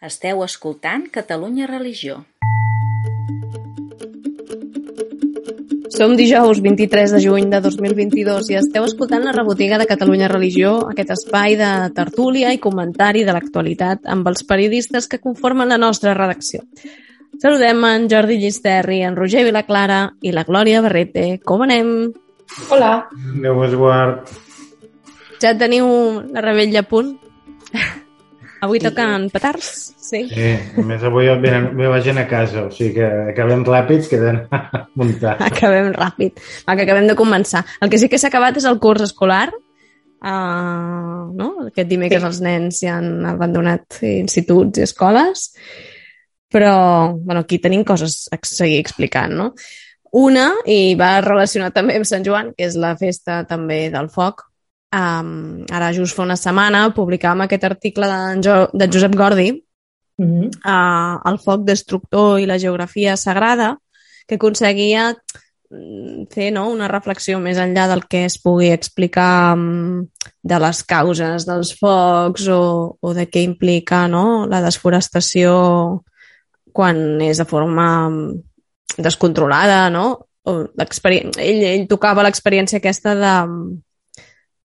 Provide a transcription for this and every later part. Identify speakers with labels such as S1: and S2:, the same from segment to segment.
S1: Esteu escoltant Catalunya Religió.
S2: Som dijous 23 de juny de 2022 i esteu escoltant la rebotiga de Catalunya Religió, aquest espai de tertúlia i comentari de l'actualitat amb els periodistes que conformen la nostra redacció. Saludem en Jordi Llisterri, en Roger Vilaclara i la Glòria Barrete. Com anem?
S3: Hola.
S4: Déu us guard.
S2: Ja teniu la rebella a punt? Avui toquen petards, sí.
S4: Sí, a més avui venen, ve la gent a casa, o sigui que acabem ràpids, queden a muntar.
S2: Acabem ràpid. Va, que acabem de començar. El que sí que s'ha acabat és el curs escolar. Uh, no? Aquest dimecres sí. els nens ja han abandonat instituts i escoles. Però, bueno, aquí tenim coses a seguir explicant, no? Una, i va relacionat també amb Sant Joan, que és la festa també del foc, Um, ara, just fa una setmana, publicàvem aquest article de, jo, de Josep Gordi, mm -hmm. uh, El foc destructor i la geografia sagrada, que aconseguia mm, fer no, una reflexió més enllà del que es pugui explicar um, de les causes dels focs o, o de què implica no, la desforestació quan és de forma descontrolada, no? O ell, ell tocava l'experiència aquesta de,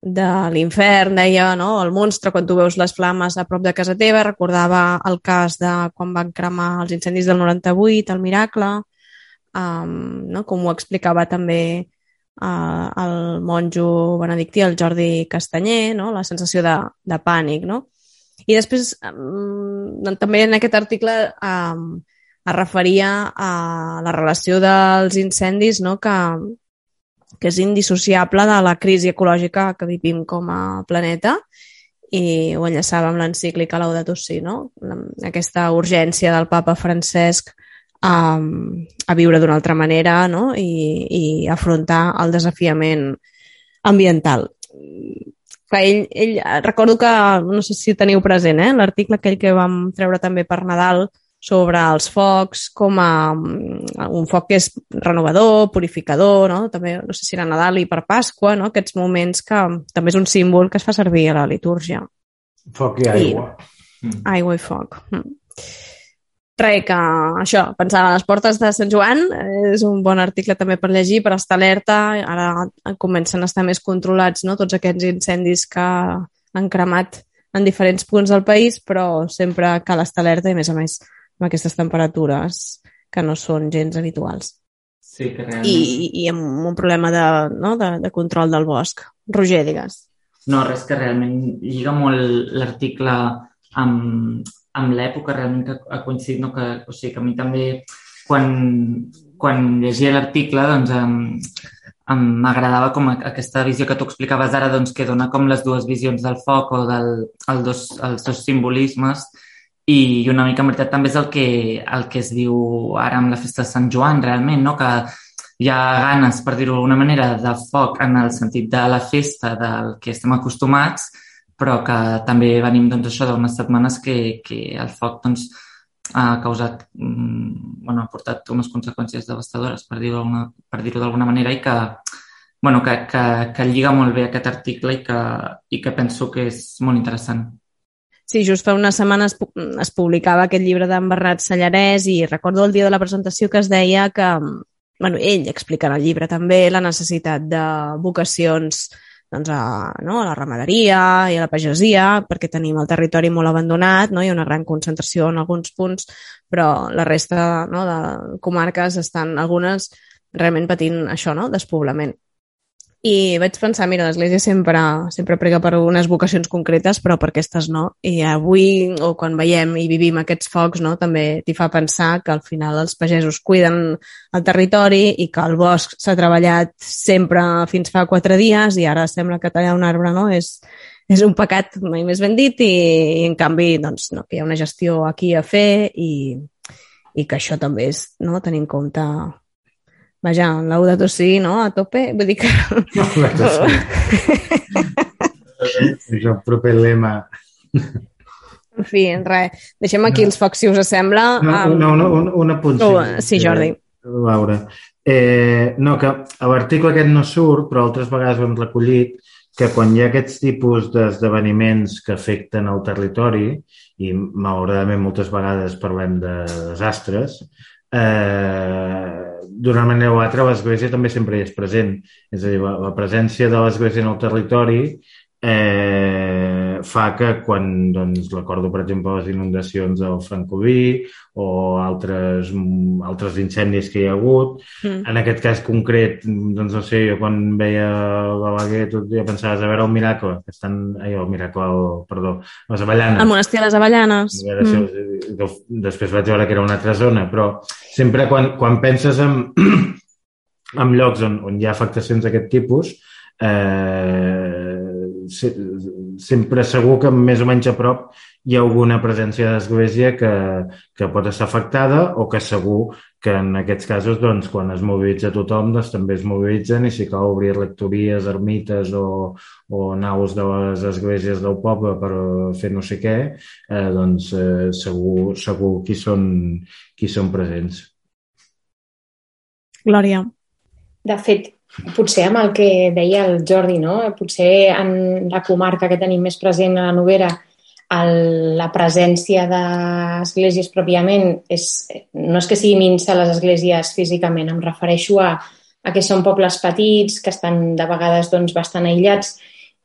S2: de l'infern, deia, no? el monstre, quan tu veus les flames a prop de casa teva, recordava el cas de quan van cremar els incendis del 98, el miracle, um, no? com ho explicava també uh, el monjo benedictí, el Jordi Castanyer, no? la sensació de, de pànic. No? I després, um, també en aquest article um, es referia a la relació dels incendis no? que, que és indissociable de la crisi ecològica que vivim com a planeta i ho enllaçava amb l'encíclica Laudato Si, no? aquesta urgència del papa Francesc a, a viure d'una altra manera no? I, i afrontar el desafiament ambiental. Que ell, ell, recordo que, no sé si teniu present, eh, l'article aquell que vam treure també per Nadal, sobre els focs com a mm, un foc que és renovador, purificador, no? també no sé si era Nadal i per Pasqua, no? aquests moments que també és un símbol que es fa servir a la litúrgia.
S4: Foc i aigua.
S2: I, mm. Aigua i foc. Mm. Res, que això, pensar a les portes de Sant Joan és un bon article també per llegir, per estar alerta. Ara comencen a estar més controlats no? tots aquests incendis que han cremat en diferents punts del país, però sempre cal estar alerta i, a més a més, amb aquestes temperatures que no són gens habituals.
S3: Sí, que realment...
S2: I, i amb un problema de, no, de, de control del bosc. Roger, digues.
S3: No, res que realment lliga molt l'article amb, amb l'època realment que ha coincidit, no? que, o sigui, que a mi també quan, quan llegia l'article doncs, em, m'agradava com aquesta visió que tu explicaves ara doncs, que dona com les dues visions del foc o del, el dos, els dos simbolismes i una mica en veritat també és el que, el que es diu ara amb la festa de Sant Joan, realment, no? que hi ha ganes, per dir-ho d'alguna manera, de foc en el sentit de la festa del que estem acostumats, però que també venim doncs, això d'unes setmanes que, que el foc doncs, ha causat, mm, bueno, ha portat unes conseqüències devastadores, per dir-ho dir d'alguna manera, i que, bueno, que, que, que lliga molt bé aquest article i que, i que penso que és molt interessant.
S2: Sí, just fa unes setmanes es publicava aquest llibre d'en Bernat Sallarès i recordo el dia de la presentació que es deia que, bueno, ell explica en el llibre també la necessitat de vocacions doncs, a, no, a la ramaderia i a la pagesia, perquè tenim el territori molt abandonat, no? hi ha una gran concentració en alguns punts, però la resta no, de comarques estan algunes realment patint això, no? despoblament. I vaig pensar, mira, l'Església sempre, sempre prega per unes vocacions concretes, però per aquestes no. I avui, o quan veiem i vivim aquests focs, no, també t'hi fa pensar que al final els pagesos cuiden el territori i que el bosc s'ha treballat sempre fins fa quatre dies i ara sembla que tallar un arbre no, és, és un pecat mai més ben dit i, i en canvi doncs, no, que hi ha una gestió aquí a fer i, i que això també és no, tenir en compte Vaja, Laudato Si, no? A tope, vull dir que...
S4: és el proper lema.
S2: En fi, res. Deixem aquí els focs, si us sembla.
S4: No, no, no un, un apunt.
S2: Oh, sí, Jordi.
S4: Laura. Eh, no, que l'article aquest no surt, però altres vegades ho hem recollit, que quan hi ha aquests tipus d'esdeveniments que afecten el territori, i malauradament moltes vegades parlem de desastres, eh, d'una manera o altra l'Església també sempre és present. És a dir, la, la presència de l'Església en el territori eh, fa que quan doncs, recordo, per exemple, les inundacions del Francoví o altres, altres incendis que hi ha hagut, mm. en aquest cas concret, doncs no sé, jo quan veia Balaguer tot ja pensaves a veure el miracle, que estan, ai, el miracle, el, perdó, les Avellanes.
S2: El monestir de les Avellanes.
S4: Mm. Si, després vaig veure que era una altra zona, però sempre quan, quan penses en, en llocs on, on hi ha afectacions d'aquest tipus, eh, sempre segur que més o menys a prop hi ha alguna presència d'església que, que pot estar afectada o que segur que en aquests casos, doncs, quan es mobilitza tothom, doncs, també es mobilitzen i si cal obrir lectories, ermites o, o naus de les esglésies del poble per fer no sé què, eh, doncs eh, segur, segur qui són, qui són presents.
S2: Glòria.
S5: De fet, potser amb el que deia el Jordi, no? potser en la comarca que tenim més present a la Noguera, el, la presència d'esglésies pròpiament és, no és que sigui minsa les esglésies físicament, em refereixo a, a que són pobles petits, que estan de vegades doncs, bastant aïllats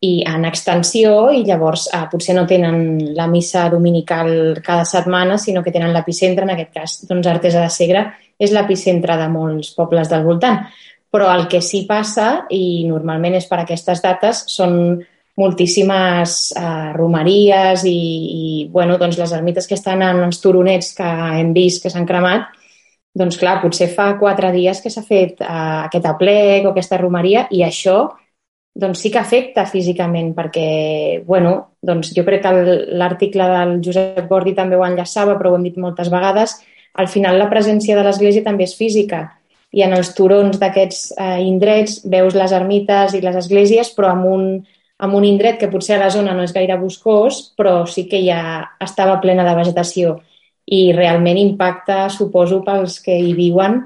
S5: i en extensió i llavors eh, potser no tenen la missa dominical cada setmana, sinó que tenen l'epicentre, en aquest cas doncs Artesa de Segre és l'epicentre de molts pobles del voltant però el que sí passa, i normalment és per aquestes dates, són moltíssimes eh, romeries i, i bueno, doncs les ermites que estan en els turonets que hem vist que s'han cremat, doncs clar, potser fa quatre dies que s'ha fet eh, aquest aplec o aquesta romeria i això doncs sí que afecta físicament perquè, bueno, doncs jo crec que l'article del Josep Gordi també ho enllaçava, però ho hem dit moltes vegades, al final la presència de l'Església també és física i en els turons d'aquests eh, indrets veus les ermites i les esglésies, però amb un, amb un indret que potser a la zona no és gaire boscós, però sí que ja estava plena de vegetació i realment impacta, suposo, pels que hi viuen,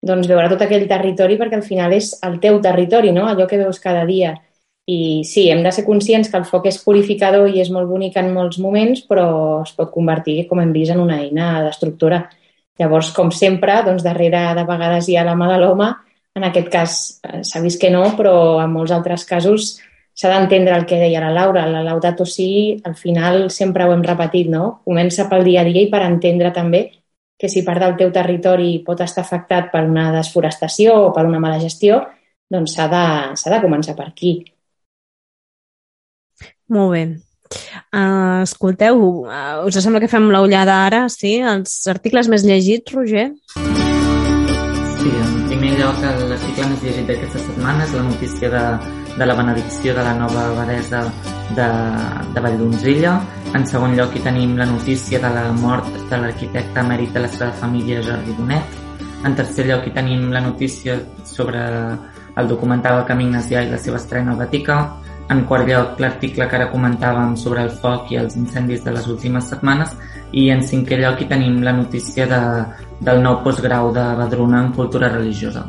S5: doncs veure tot aquell territori perquè al final és el teu territori, no? allò que veus cada dia. I sí, hem de ser conscients que el foc és purificador i és molt bonic en molts moments, però es pot convertir, com hem vist, en una eina destructora. Llavors, com sempre, doncs, darrere de vegades hi ha la mà de l'home. En aquest cas eh, s'ha vist que no, però en molts altres casos s'ha d'entendre el que deia la Laura. La Laudato Si, al final, sempre ho hem repetit, no? Comença pel dia a dia i per entendre també que si part del teu territori pot estar afectat per una desforestació o per una mala gestió, doncs s'ha de, de començar per aquí.
S2: Molt bé. Uh, escolteu, uh, us sembla que fem l'ullada ara, sí? Els articles més llegits, Roger?
S3: Sí, en primer lloc, l'article més llegit d'aquesta setmana és la notícia de, de la benedicció de la nova abadesa de, de Valldonzilla. En segon lloc, hi tenim la notícia de la mort de l'arquitecte emèrit de la seva família, Jordi Bonet. En tercer lloc, hi tenim la notícia sobre el documental El camí Ignasià i la seva estrena al Vaticà. En quart lloc, l'article que ara comentàvem sobre el foc i els incendis de les últimes setmanes i en cinquè lloc hi tenim la notícia de, del nou postgrau de Badruna en cultura religiosa.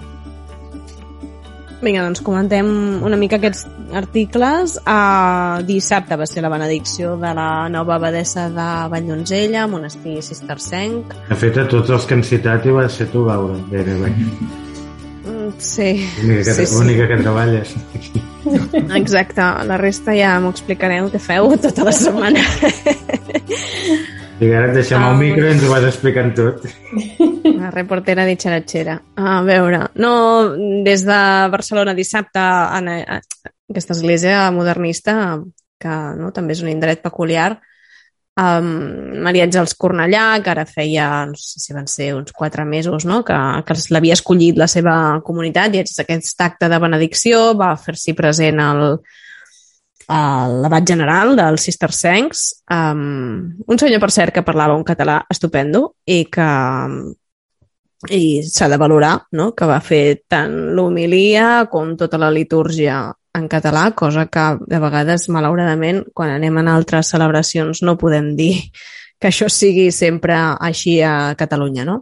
S2: Vinga, doncs comentem una mica aquests articles. Uh, dissabte va ser la benedicció de la nova abadessa de Valldonzella, monestir cistercenc.
S4: De fet, a tots els que han citat hi va ser tu, Laura, gairebé.
S2: Sí.
S4: L'única que,
S2: sí, sí.
S4: única que treballes.
S2: Exacte, la resta ja m'ho explicareu què feu tota la setmana.
S4: I ara et deixem el micro i ens ho vas explicant tot.
S2: La reportera de Xaratxera. A veure, no, des de Barcelona dissabte en aquesta església modernista, que no, també és un indret peculiar, um, Maria Àngels Cornellà, que ara feia, no sé si van ser uns quatre mesos, no? que, que l'havia escollit la seva comunitat i aquest acte de benedicció va fer-s'hi present el, l'abat general dels cistercencs, um, un senyor, per cert, que parlava un català estupendo i que i s'ha de valorar no? que va fer tant l'homilia com tota la litúrgia en català, cosa que de vegades, malauradament, quan anem en altres celebracions no podem dir que això sigui sempre així a Catalunya, no?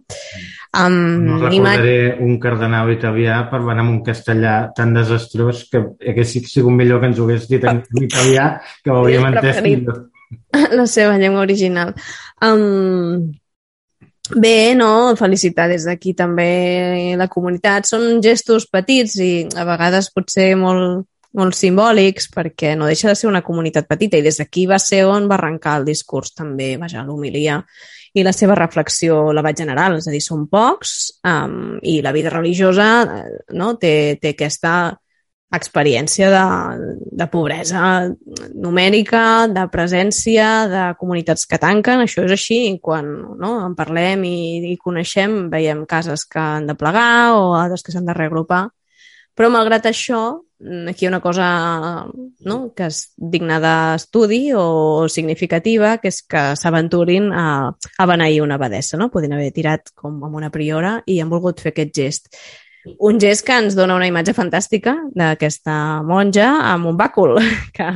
S2: amb
S4: No recordaré un cardenal italià parlant amb un castellà tan desastrós que hagués sigut millor que ens ho hagués dit en italià que ho hauríem entès millor.
S2: la seva llengua original. Um, bé, no? Felicitar des d'aquí també la comunitat. Són gestos petits i a vegades potser molt, molt simbòlics perquè no deixa de ser una comunitat petita i des d'aquí va ser on va arrencar el discurs també, vaja, l'humilia i la seva reflexió la vaig general, és a dir, són pocs um, i la vida religiosa eh, no? té, té aquesta experiència de, de pobresa numèrica, de presència, de comunitats que tanquen, això és així, quan no, en parlem i, i coneixem, veiem cases que han de plegar o altres que s'han de reagrupar, però malgrat això, aquí hi ha una cosa no, que és digna d'estudi o significativa, que és que s'aventurin a, a beneir una abadessa, no? Podien haver tirat com amb una priora i han volgut fer aquest gest. Un gest que ens dona una imatge fantàstica d'aquesta monja amb un bàcul, que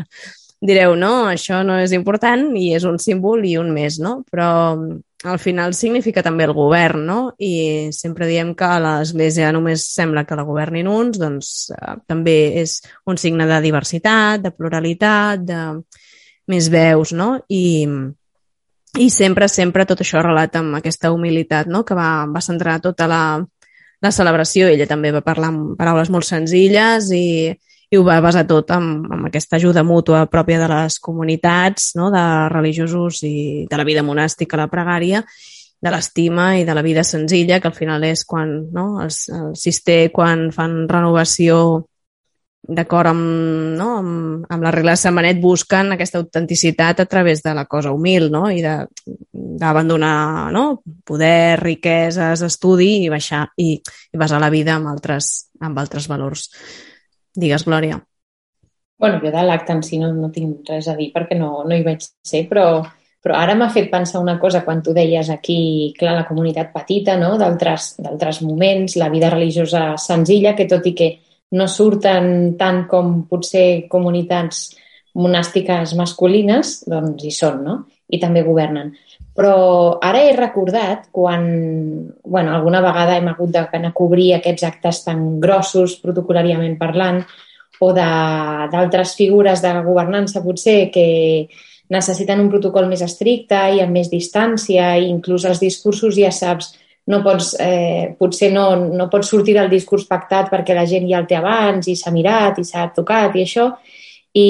S2: direu, no, això no és important i és un símbol i un més, no? Però al final significa també el govern, no? I sempre diem que a l'Església només sembla que la governin uns, doncs eh, també és un signe de diversitat, de pluralitat, de més veus, no? I, i sempre, sempre tot això relata amb aquesta humilitat, no? Que va, va centrar tota la, la celebració. Ella també va parlar amb paraules molt senzilles i, i ho va basar tot amb, amb aquesta ajuda mútua pròpia de les comunitats, no? de religiosos i de la vida monàstica, la pregària, de l'estima i de la vida senzilla, que al final és quan no? els, el cister, quan fan renovació d'acord amb, no? amb, amb les regles de Sant Benet, busquen aquesta autenticitat a través de la cosa humil no? i d'abandonar no? poder, riqueses, estudi i baixar i, i basar la vida amb altres, amb altres valors. Digues, Glòria.
S5: Bueno, jo de l'acte en si no, no tinc res a dir perquè no, no hi vaig ser, però, però ara m'ha fet pensar una cosa quan tu deies aquí, clar, la comunitat petita, no? d'altres moments, la vida religiosa senzilla, que tot i que no surten tant com potser comunitats monàstiques masculines, doncs hi són, no? I també governen. Però ara he recordat quan, bueno, alguna vegada hem hagut d'anar a cobrir aquests actes tan grossos, protocolàriament parlant, o d'altres figures de governança potser que necessiten un protocol més estricte i amb més distància i inclús els discursos ja saps no pots, eh, potser no, no pots sortir del discurs pactat perquè la gent ja el té abans i s'ha mirat i s'ha tocat i això i,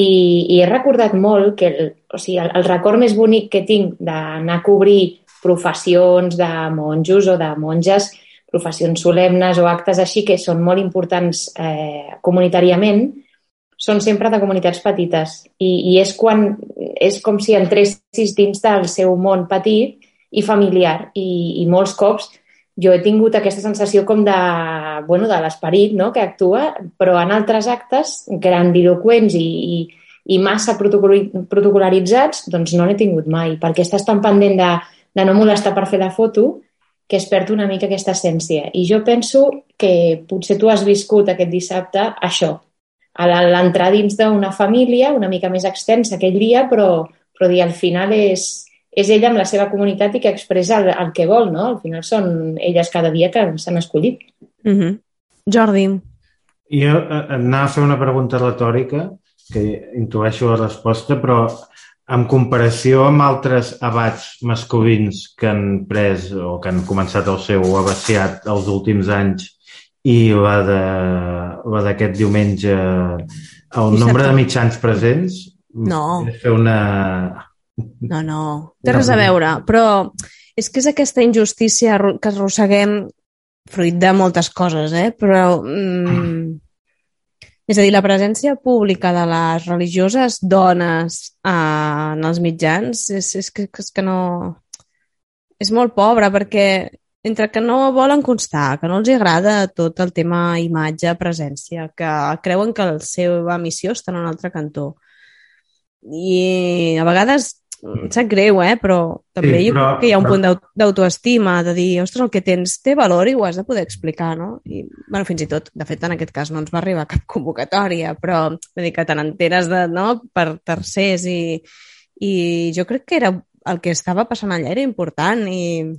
S5: i he recordat molt que el, o sigui, el, el record més bonic que tinc d'anar a cobrir professions de monjos o de monges, professions solemnes o actes així que són molt importants eh, comunitàriament, són sempre de comunitats petites. I, i és quan és com si entressis dins del seu món petit i familiar. I, i molts cops jo he tingut aquesta sensació com de, bueno, de l'esperit no? que actua, però en altres actes grandiloquents i, i, i massa protocolaritzats, doncs no n'he tingut mai, perquè estàs tan pendent de, de no molestar per fer la foto que es perd una mica aquesta essència. I jo penso que potser tu has viscut aquest dissabte això, a l'entrar dins d'una família una mica més extensa aquell dia, però, però dir, al final és, és ella amb la seva comunitat i que expressa el, el que vol, no? Al final són elles cada dia que s'han escollit.
S2: Mm -hmm. Jordi,
S4: Jo eh, anava a fer una pregunta retòrica, que intueixo la resposta, però en comparació amb altres abats masculins que han pres o que han començat el seu abaciat els últims anys i la d'aquest diumenge, el nombre de mitjans presents
S2: No.
S4: és fer una...
S2: no, no, té res a veure, però és que és aquesta injustícia que arrosseguem fruit de moltes coses, eh? però mm, és a dir, la presència pública de les religioses dones eh, en els mitjans és, és, que, és que no... És molt pobra perquè entre que no volen constar, que no els agrada tot el tema imatge, presència, que creuen que la seva missió està en un altre cantó. I a vegades em sap greu, eh? però també
S4: Sí,
S2: jo
S4: però-
S2: crec que hi ha un
S4: però-
S2: punt d'au- d'autoestima, de dir, ostres, el que tens té valor i ho has de poder explicar, no? I, bueno, fins i tot, de fet, en aquest cas no ens va arribar cap convocatòria, però vull dir que te n'enteres de, no? per tercers i, i jo crec que era el que estava passant allà era important i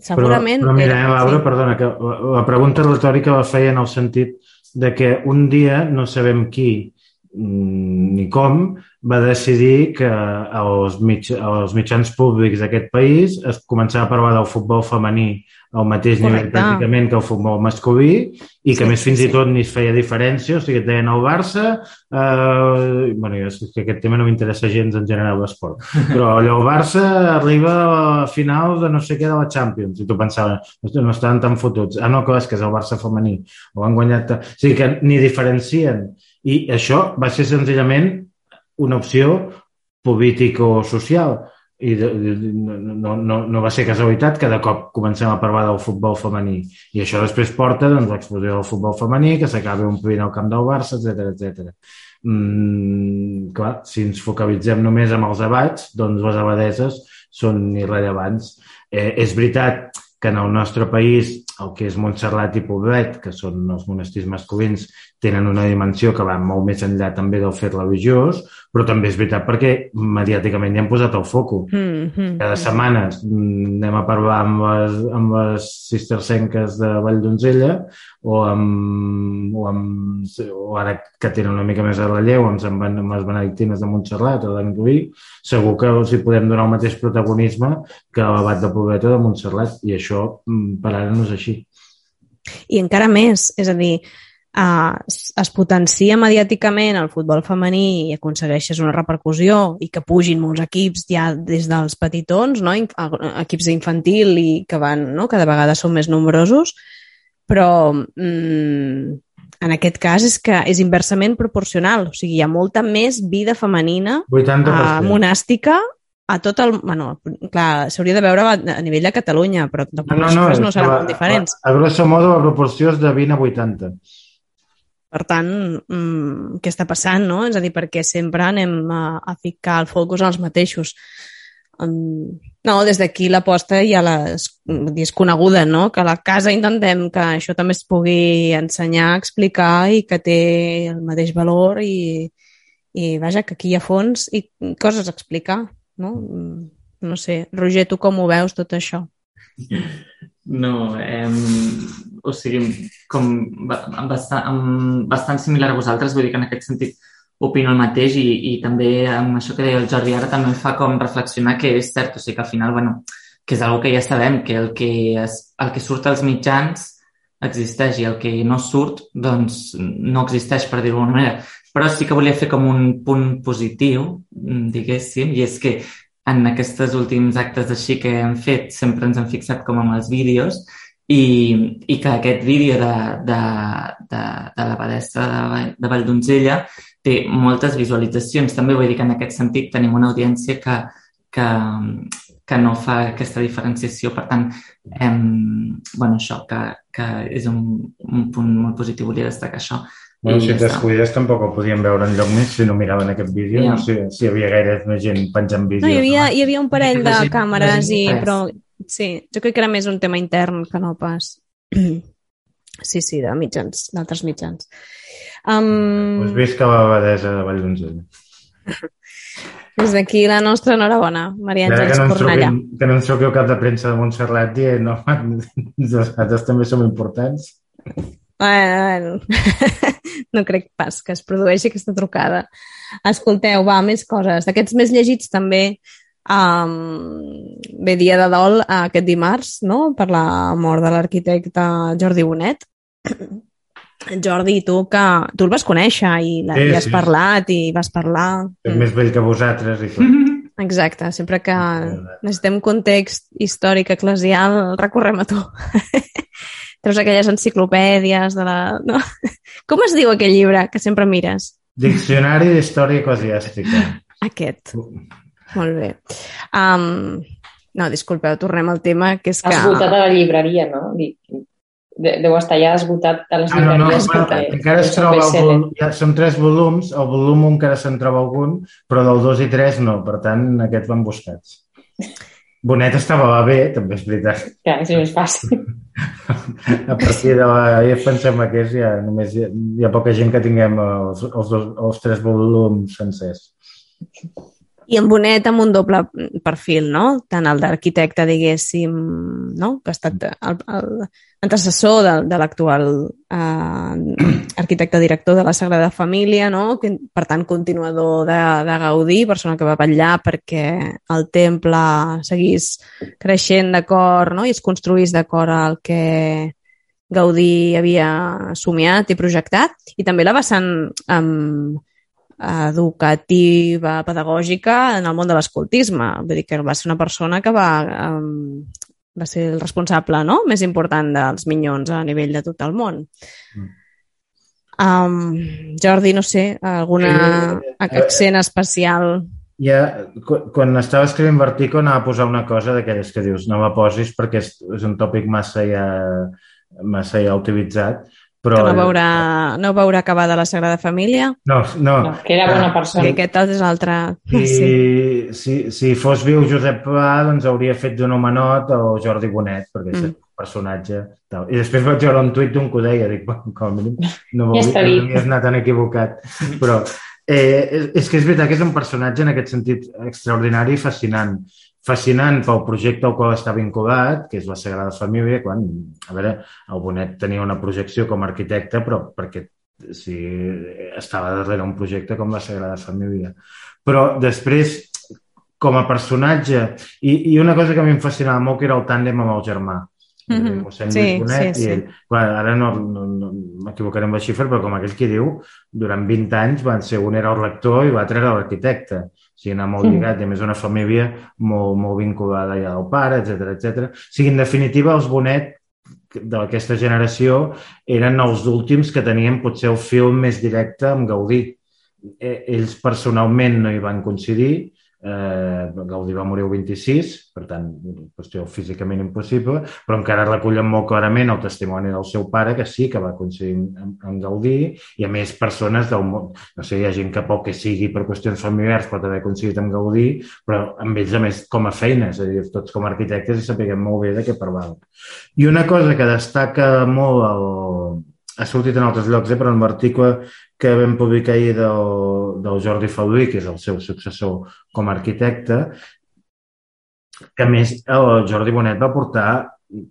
S2: segurament...
S4: Però, però mira, eh, Laura,
S2: sí.
S4: perdona, que la, la pregunta retòrica la feia en el sentit de que un dia no sabem qui ni com va decidir que als, mig, als mitjans públics d'aquest país es començava a parlar del futbol femení al mateix nivell
S2: Correcte.
S4: pràcticament que el futbol masculí i que
S2: Sí,
S4: més fins
S2: sí.
S4: i tot ni es feia diferència, o sigui, et deien el Barça, eh, bueno, és que aquest tema no m'interessa gens en general l'esport, però allò, el Barça arriba a final de no sé què de la Champions, i tu pensaves, "Ostres, no estaven tan fotuts. Ah, no, clar, és que és el Barça femení, ho han guanyat... ta-". O sigui que ni diferencien. I això va ser senzillament una opció político-social i de, de, no, no, no va ser casualitat que de cop comencem a parlar del futbol femení i això després porta doncs, l'explosió del futbol femení que s'acabi omplint el camp del Barça, etc etc. Mm, clar, si ens focalitzem només amb els abats, doncs les abadeses són irrellevants. Eh, és veritat que en el nostre país el que és Montserrat i Poblet, que són els monestirs masculins, tenen una dimensió que va molt més enllà també del fet religiós, però també és veritat perquè mediàticament hi han posat el foco.
S2: Mm, mm,
S4: Cada setmana mm, anem a parlar amb les, amb les cistercenques de Vall d'Onzella o amb, o amb o ara que tenen una mica més de relleu amb, amb les benedictines de Montserrat o d'Anguí, segur que els hi podem donar el mateix protagonisme que a l'abat de Poblet o de Montserrat i això mm, per ara no és així.
S2: I encara més, és a dir, uh, es es potencia mediàticament el futbol femení i aconsegueixes una repercussió i que pugin molts equips ja des dels petitons, no? Equips d'infantil i que van, no? cada vegada són més nombrosos, però mm, en aquest cas és que és inversament proporcional, o sigui, hi ha molta més vida femenina
S4: 80%.
S2: uh, monàstica a tot el... Bueno, clar, s'hauria de veure a, nivell de Catalunya, però tampoc les xifres no
S4: és
S2: seran molt diferents.
S4: A, a grosso modo la proporció és de 20 a 80.
S2: Per tant, mm, què està passant, no? És a dir, perquè sempre anem a, a ficar el focus als mateixos. Um, no, des d'aquí l'aposta ja la, és, és coneguda, no? Que a la casa intentem que això també es pugui ensenyar, explicar i que té el mateix valor i, i vaja, que aquí hi ha fons i coses a explicar, no? Mm, No sé, Roger, tu com ho veus tot això?
S3: No, eh, o sigui, com ba- bastant, bastant similar a vosaltres, vull dir que en aquest sentit opino el mateix i, i també amb això que deia el Jordi ara també em fa com reflexionar que és cert, o sigui que al final, bueno, que és algo que ja sabem, que el que, es, el que surt als mitjans existeix i el que no surt, doncs no existeix, per dir-ho d'alguna manera. Però sí que volia fer com un punt positiu, diguéssim, i és que en aquests últims actes així que hem fet sempre ens hem fixat com amb els vídeos i, i que aquest vídeo de, de, de, de l'abadessa de, Vall- de Valldonzella té moltes visualitzacions. També vull dir que en aquest sentit tenim una audiència que, que, que no fa aquesta diferenciació. Per tant, hem, bueno, això, que, que és un, un punt molt positiu. Volia destacar això.
S4: Bueno,
S3: I
S4: si t'escuides tampoc el podien veure enlloc més si no miraven aquest vídeo.
S3: Ja.
S4: No sé si hi havia gaire més gent penjant vídeos.
S2: No, hi havia, hi havia un parell de
S3: gent- la
S2: càmeres, i, però sí, jo crec que era més un tema intern que no pas... Sí, sí, de mitjans, d'altres mitjans. Um,
S4: Us que la abadesa de Valldonzella.
S2: des d'aquí la nostra enhorabona, Maria
S4: Ara que
S2: Àngels
S4: no, ens
S2: Cornellà.
S4: truquin, que no ens truqui el cap de premsa de Montserrat dient no, nosaltres també som importants.
S2: Bueno, no crec pas que es produeixi aquesta trucada. Escolteu, va, més coses. D'aquests més llegits també um, ve dia de dol eh, aquest dimarts, no?, per la mort de l'arquitecte Jordi Bonet. Jordi, tu que tu el vas conèixer i, la,
S4: Sí,
S2: i has
S4: sí.
S2: parlat i vas parlar.
S4: És més vell que vosaltres i.
S2: Exacte, sempre que necessitem context històric eclesial recorrem a tu. Treus aquelles enciclopèdies de la... No? Com es diu aquell llibre que sempre mires?
S4: Diccionari d'història eclesiàstica.
S2: Aquest. Molt bé. Um, no, disculpeu, tornem al tema, que és que...
S5: Esgotat a la llibreria, no? Deu estar ja esgotat a les
S4: Ah, no, no,
S5: llibreries.
S4: bueno,
S5: perquè
S4: encara es
S5: un
S4: troba volum, ja són tres volums, el volum 1 encara se'n troba algun, però del 2 i 3 no, per tant, aquests van buscats. Bonet estava bé, també és veritat.
S5: Clar, és més fàcil.
S4: A partir de la IF em sembla que és ja només hi ha, hi ha poca gent que tinguem els, els, dos, els tres volums sencers.
S2: I en Bonet amb un doble perfil, no? Tant el d'arquitecte, diguéssim, no? que ha estat el, el antecessor de, de l'actual eh, arquitecte director de la Sagrada Família, no? que, per tant, continuador de, de Gaudí, persona que va vetllar perquè el temple seguís creixent d'acord no? i es construís d'acord al que Gaudí havia somiat i projectat, i també la vessant amb educativa, pedagògica en el món de l'escoltisme. Vull dir que va ser una persona que va, um, va ser el responsable no? més important dels minyons a nivell de tot el món. Mm. Um, Jordi, no sé, alguna eh, eh, accent especial?
S4: Ja, quan estava escrivint Vertico anava a posar una cosa d'aquelles que dius no la posis perquè és, és un tòpic massa ja, massa ja utilitzat, però...
S2: Que no veurà, no veurà acabada la Sagrada Família?
S4: No, no. no
S5: que era bona persona.
S2: Que aquest és l'altre...
S4: Si, sí. si, si fos viu Josep Pla, doncs hauria fet d'un homenot o Jordi Bonet, perquè mm. és un personatge... Tal. I després vaig veure un tuit d'un que ho deia, dic, bueno, com a mínim no m'havies ja anat tan equivocat. Però eh, és, és que és veritat que és un personatge en aquest sentit extraordinari i fascinant fascinant pel projecte al qual està vinculat, que és la Sagrada Família, quan, a veure, el Bonet tenia una projecció com a arquitecte, però perquè si estava darrere un projecte com la Sagrada Família. Però després, com a personatge, i, i una cosa que a mi em fascinava molt, que era el tàndem amb el germà. Mm -hmm. Mossèn sí, Bonet sí, sí. i ell. Clar, ara no, no, no m'equivocaré amb la xifra, però com aquell que diu, durant 20 anys van ser, un era el rector i l'altre era l'arquitecte sigui, anar molt lligat, i a més una família molt, molt vinculada ja al pare, etc etc. O sigui, en definitiva, els Bonet d'aquesta generació eren els últims que tenien potser el film més directe amb Gaudí. Eh, ells personalment no hi van coincidir, Eh, Gaudí va morir el 26, per tant, qüestió físicament impossible, però encara recullen molt clarament el testimoni del seu pare, que sí que va coincidir amb, amb Gaudí, i a més persones del món, no sé, hi ha gent que poc que sigui per qüestions familiars pot haver coincidit amb Gaudí, però amb ells a més com a feina, és a dir, tots com a arquitectes i sapiguem molt bé de què parlàvem. I una cosa que destaca molt el, ha sortit en altres llocs, eh, però en l'article que vam publicar ahir del, del Jordi Faudí, que és el seu successor com a arquitecte, que a més el Jordi Bonet va portar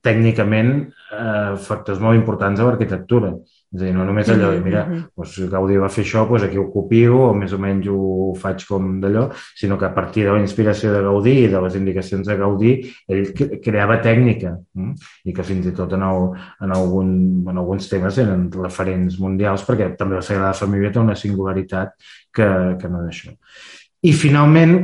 S4: tècnicament eh, factors molt importants a l'arquitectura. És a dir, no només allò de, mira, doncs Gaudí va fer això, doncs aquí ho copio, o més o menys ho faig com d'allò, sinó que a partir de la inspiració de Gaudí i de les indicacions de Gaudí, ell creava tècnica, mm? i que fins i tot en, el, en, algun, en alguns temes eren referents mundials, perquè també la Sagrada Família té una singularitat que, que no d'això. I finalment,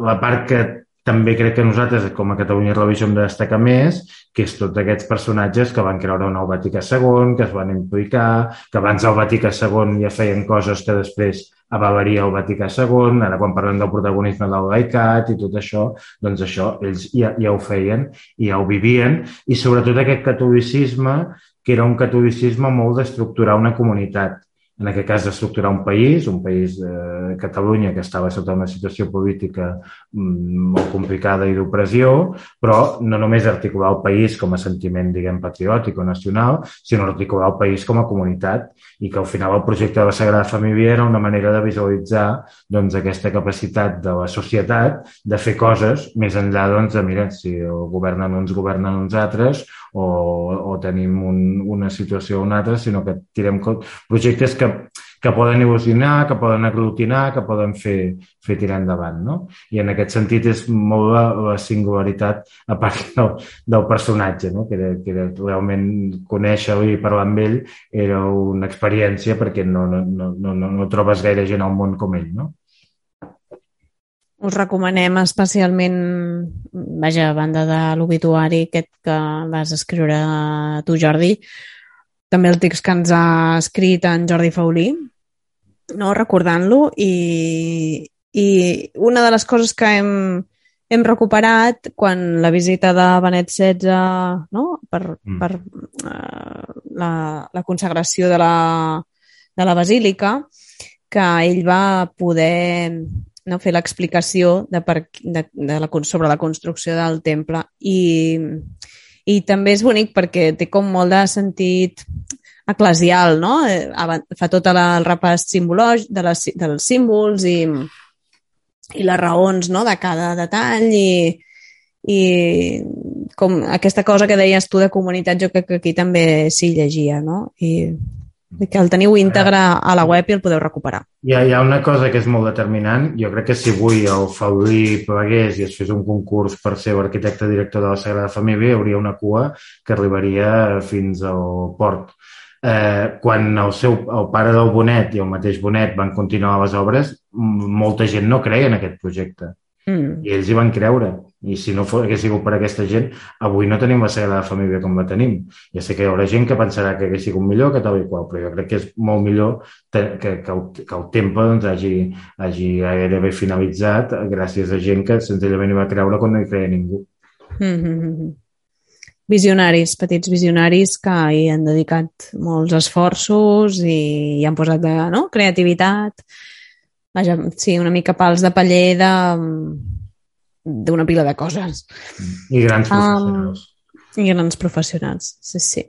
S4: la part que també crec que nosaltres, com a Catalunya Religió, hem de destacar més, que és tots aquests personatges que van creure en el Vaticà II, que es van implicar, que abans del Vaticà II ja feien coses que després avalaria el Vaticà II, ara quan parlem del protagonisme del laicat i tot això, doncs això ells ja, ja ho feien i ja ho vivien, i sobretot aquest catolicisme, que era un catolicisme molt d'estructurar una comunitat en aquest cas d'estructurar un país, un país de eh, Catalunya que estava sota una situació política mm, molt complicada i d'opressió, però no només articular el país com a sentiment, diguem, patriòtic o nacional, sinó articular el país com a comunitat i que al final el projecte de la Sagrada Família era una manera de visualitzar doncs, aquesta capacitat de la societat de fer coses més enllà doncs, de, mira, si governen uns, governen uns altres o, o tenim un, una situació o una altra, sinó que tirem projectes que, que poden il·lusionar, que poden aglutinar, que poden fer, fer tirar endavant. No? I en aquest sentit és molt la, la singularitat a part del, del personatge, no? que, era, que era realment conèixer-lo i parlar amb ell era una experiència perquè no, no, no, no, no trobes gaire gent al món com ell. No?
S2: Us recomanem especialment, vaja, a banda de l'obituari aquest que vas escriure tu, Jordi, també el text que ens ha escrit en Jordi Faulí, no? recordant-lo, i, i una de les coses que hem, hem recuperat quan la visita de Benet XVI no? per, mm. per uh, la, la consagració de la, de la basílica, que ell va poder no, fer l'explicació de per, de, de la, sobre la construcció del temple i, i també és bonic perquè té com molt de sentit eclesial, no? Eh, fa tot el repàs simbològic de les, dels símbols i, i les raons no, de cada detall i, i com aquesta cosa que deies tu de comunitat, jo crec que aquí també s'hi llegia, no? I, i que el teniu íntegre a la web i el podeu recuperar.
S4: Hi ha, hi ha una cosa que és molt determinant. Jo crec que si avui el Faudí plegués i es fes un concurs per ser arquitecte director de la Sagrada Família, hi hauria una cua que arribaria fins al port. Eh, quan el, seu, el pare del Bonet i el mateix Bonet van continuar les obres, molta gent no creia en aquest projecte. Mm. I ells hi van creure. I si no hagués sigut per aquesta gent, avui no tenim la Sagrada Família com la tenim. Ja sé que hi haurà gent que pensarà que hagués sigut millor que tal i qual, però jo crec que és molt millor que, que, que, el, que el temple doncs, hagi, hagi gairebé finalitzat gràcies a gent que senzillament hi va creure quan no hi creia ningú.
S2: Mm -hmm. Visionaris, petits visionaris que hi han dedicat molts esforços i hi han posat de, no? creativitat, Vaja, sí, una mica pals de paller de d'una pila de coses.
S4: I grans professionals.
S2: Um, I grans professionals, sí, sí.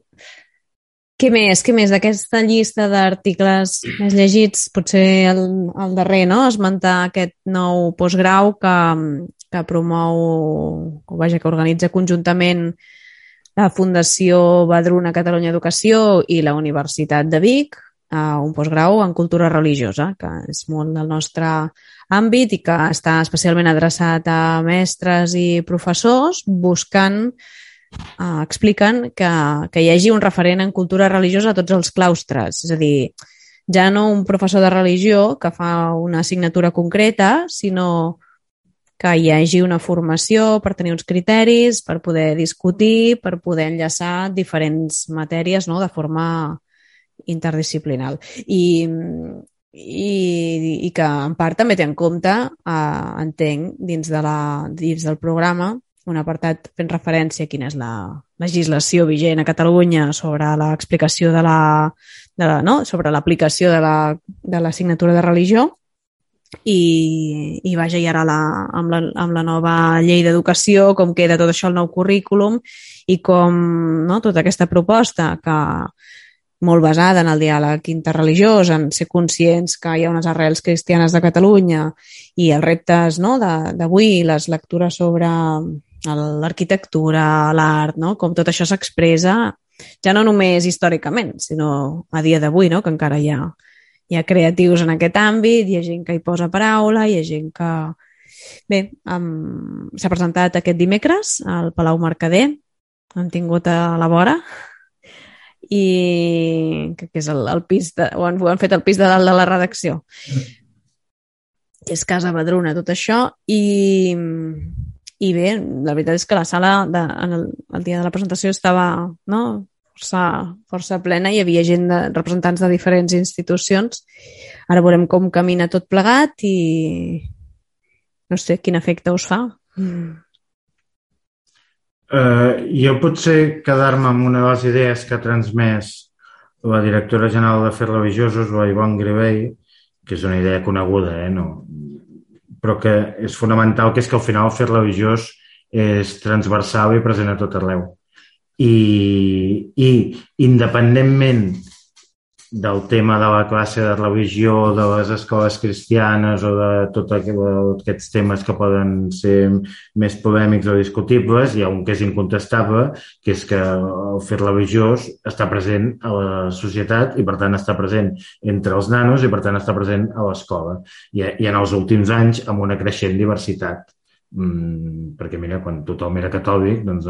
S2: Què més? Què més d'aquesta llista d'articles més llegits? Potser el, el darrer, no? Esmentar aquest nou postgrau que, que promou, o vaja, que organitza conjuntament la Fundació Badruna Catalunya Educació i la Universitat de Vic, uh, un postgrau en cultura religiosa, que és molt del nostre àmbit i que està especialment adreçat a mestres i professors buscant uh, expliquen que, que hi hagi un referent en cultura religiosa a tots els claustres. És a dir, ja no un professor de religió que fa una assignatura concreta, sinó que hi hagi una formació per tenir uns criteris, per poder discutir, per poder enllaçar diferents matèries no? de forma interdisciplinal. I, i, i que en part també té en compte, eh, entenc, dins, de la, dins del programa, un apartat fent referència a quina és la legislació vigent a Catalunya sobre l'explicació de la, de la, no? sobre l'aplicació de la, de, de religió i, i vaja, i ara la, amb, la, amb la nova llei d'educació, com queda tot això al nou currículum i com no, tota aquesta proposta que, molt basada en el diàleg interreligiós, en ser conscients que hi ha unes arrels cristianes de Catalunya i els reptes no, d'avui, les lectures sobre l'arquitectura, l'art, no? com tot això s'expressa ja no només històricament, sinó a dia d'avui, no? que encara hi ha, hi ha creatius en aquest àmbit, hi ha gent que hi posa paraula, hi ha gent que... Bé, um, s'ha presentat aquest dimecres al Palau Mercader, hem tingut a la vora i que, que és el, el pis de, ho, han, ho han fet el pis de dalt de la redacció. Que és Casa Badruna, tot això i, i bé, la veritat és que la sala de, en el, el dia de la presentació estava no, força, força plena, hi havia gent de, representants de diferents institucions. Ara veurem com camina tot plegat i no sé quin efecte us fa. Mm.
S4: Uh, jo potser quedar-me amb una de les idees que ha transmès la directora general de Fer Religiosos, la Ivonne Grevey, que és una idea coneguda, eh? no? però que és fonamental, que és que al final fer religiós és transversal i present a tot arreu. I, i independentment del tema de la classe de religió, de les escoles cristianes o de tots aquests temes que poden ser més polèmics o discutibles, hi ha un que és incontestable, que és que el fer religiós està present a la societat i, per tant, està present entre els nanos i, per tant, està present a l'escola. I, I en els últims anys amb una creixent diversitat mm, perquè mira, quan tothom era catòlic doncs,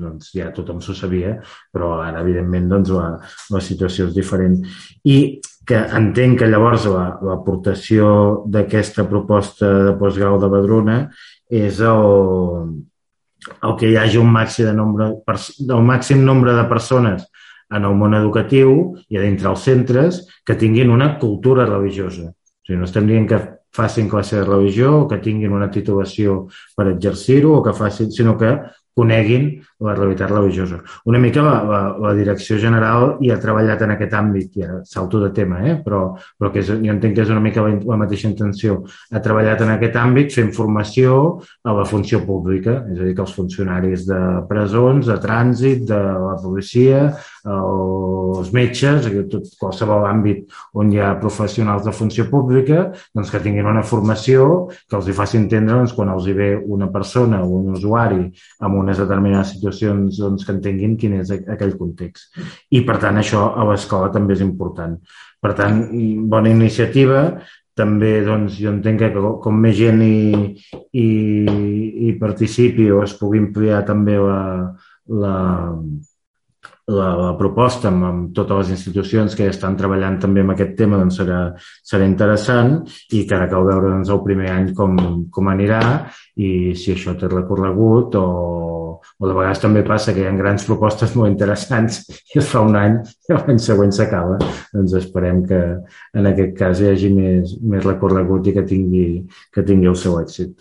S4: doncs ja tothom s'ho sabia però ara evidentment doncs, la, la situació és diferent i que entenc que llavors l'aportació la, d'aquesta proposta de postgrau de Badruna és el, el que hi hagi un màxim, de nombre, el màxim nombre de persones en el món educatiu i a dintre els centres que tinguin una cultura religiosa. O sigui, no estem dient que facin classe de religió o que tinguin una titulació per exercir-ho o que facin, sinó que coneguin la realitat religiosa. Una mica la, la, la direcció general hi ha treballat en aquest àmbit, ja salto de tema, eh? però, però que és, jo entenc que és una mica la, la mateixa intenció. Ha treballat en aquest àmbit fent formació a la funció pública, és a dir, que els funcionaris de presons, de trànsit, de la policia, els metges, tot, qualsevol àmbit on hi ha professionals de funció pública, doncs que tinguin una formació que els hi faci entendre doncs, quan els hi ve una persona o un usuari amb unes determinades situacions doncs, que entenguin quin és aquell context. I, per tant, això a l'escola també és important. Per tant, bona iniciativa, també doncs, jo entenc que com més gent hi, hi, hi participi o es pugui ampliar també la, la, la, la proposta amb, amb totes les institucions que estan treballant també amb aquest tema doncs serà, serà interessant i que ara cal veure doncs, el primer any com, com anirà i si això té recorregut o, o de vegades també passa que hi ha grans propostes molt interessants i es fa un any i l'any següent s'acaba. Doncs esperem que en aquest cas hi hagi més, més recorregut i que tingui, que tingui el seu èxit.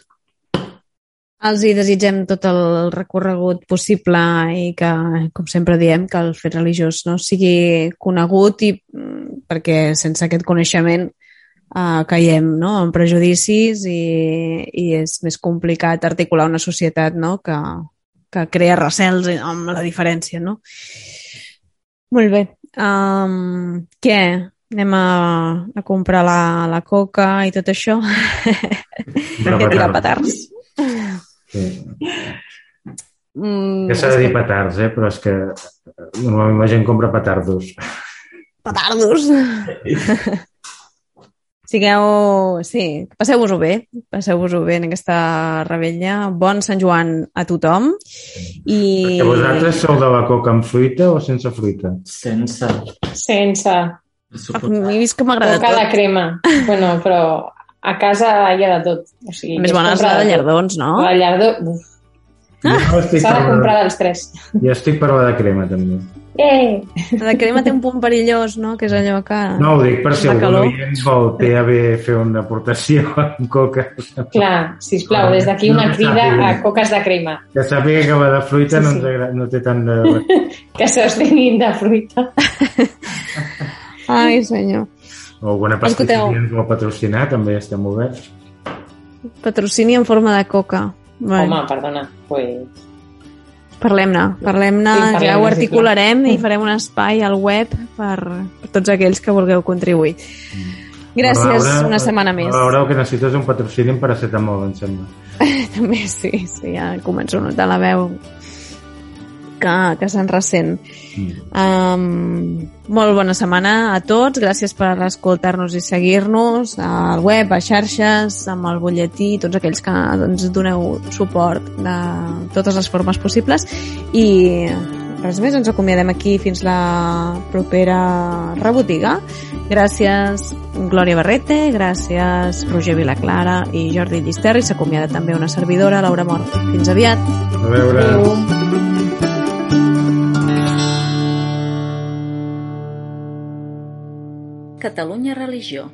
S2: Els hi desitgem tot el recorregut possible i que, com sempre diem, que el fet religiós no sigui conegut i mm, perquè sense aquest coneixement uh, caiem no? en prejudicis i, i és més complicat articular una societat no? que, que crea recels amb la diferència. No? Molt bé. Um, què? Anem a, a comprar la, la coca i tot això? Anem a tirar petards.
S4: Sí. Mm, que s'ha de dir que... petards, eh? però és que normalment la gent compra petardos.
S2: Petardos! Sigueu... Sí, passeu-vos-ho bé. Passeu-vos-ho bé en aquesta rebella. Bon Sant Joan a tothom. I...
S4: Que vosaltres sou de la coca amb fruita o sense fruita?
S3: Sense.
S5: Sense.
S2: M'he vist que m'agrada tot.
S5: Coca de crema. bueno, però a casa hi ha de tot. O sigui,
S2: Més bona és la de llardons, no?
S5: La llardó... Uf.
S4: Ah.
S5: S'ha de comprar dels tres.
S4: Jo estic per la de crema, també.
S5: Eh!
S2: La de crema té un punt perillós, no? Que és allò que...
S4: No, ho dic per si algú oient vol té a bé fer una aportació amb coca.
S5: Clar, sisplau, des d'aquí una crida a coques de crema.
S4: Que sàpiga que la de fruita sí, sí. No, no té tant de...
S5: que s'obstinguin de fruita.
S2: Ai, senyor.
S4: O alguna pastisseria ens vol patrocinar, també estem oberts.
S2: Patrocini en forma de coca.
S5: Bueno. Home, perdona, pues...
S2: Parlem-ne, parlem-ne, sí, parlem ja ho articularem sí, i farem un espai al web per, per tots aquells que vulgueu contribuir. Mm. Gràcies, Laura, una setmana més.
S4: Laura, que necessites un patrocini en paracetamol, em sembla.
S2: També sí, sí, ja començo a notar la veu que, que se'n ressent. Mm. Um, molt bona setmana a tots, gràcies per escoltar-nos i seguir-nos al web, a xarxes, amb el butlletí, tots aquells que doncs, doneu suport de totes les formes possibles i res més, ens acomiadem aquí fins la propera rebotiga. Gràcies Glòria Barrete, gràcies Roger Vilaclara i Jordi Llisterri. S'acomiada també una servidora, Laura Mort. Fins aviat.
S4: A veure. Adéu.
S1: Catalunya Religió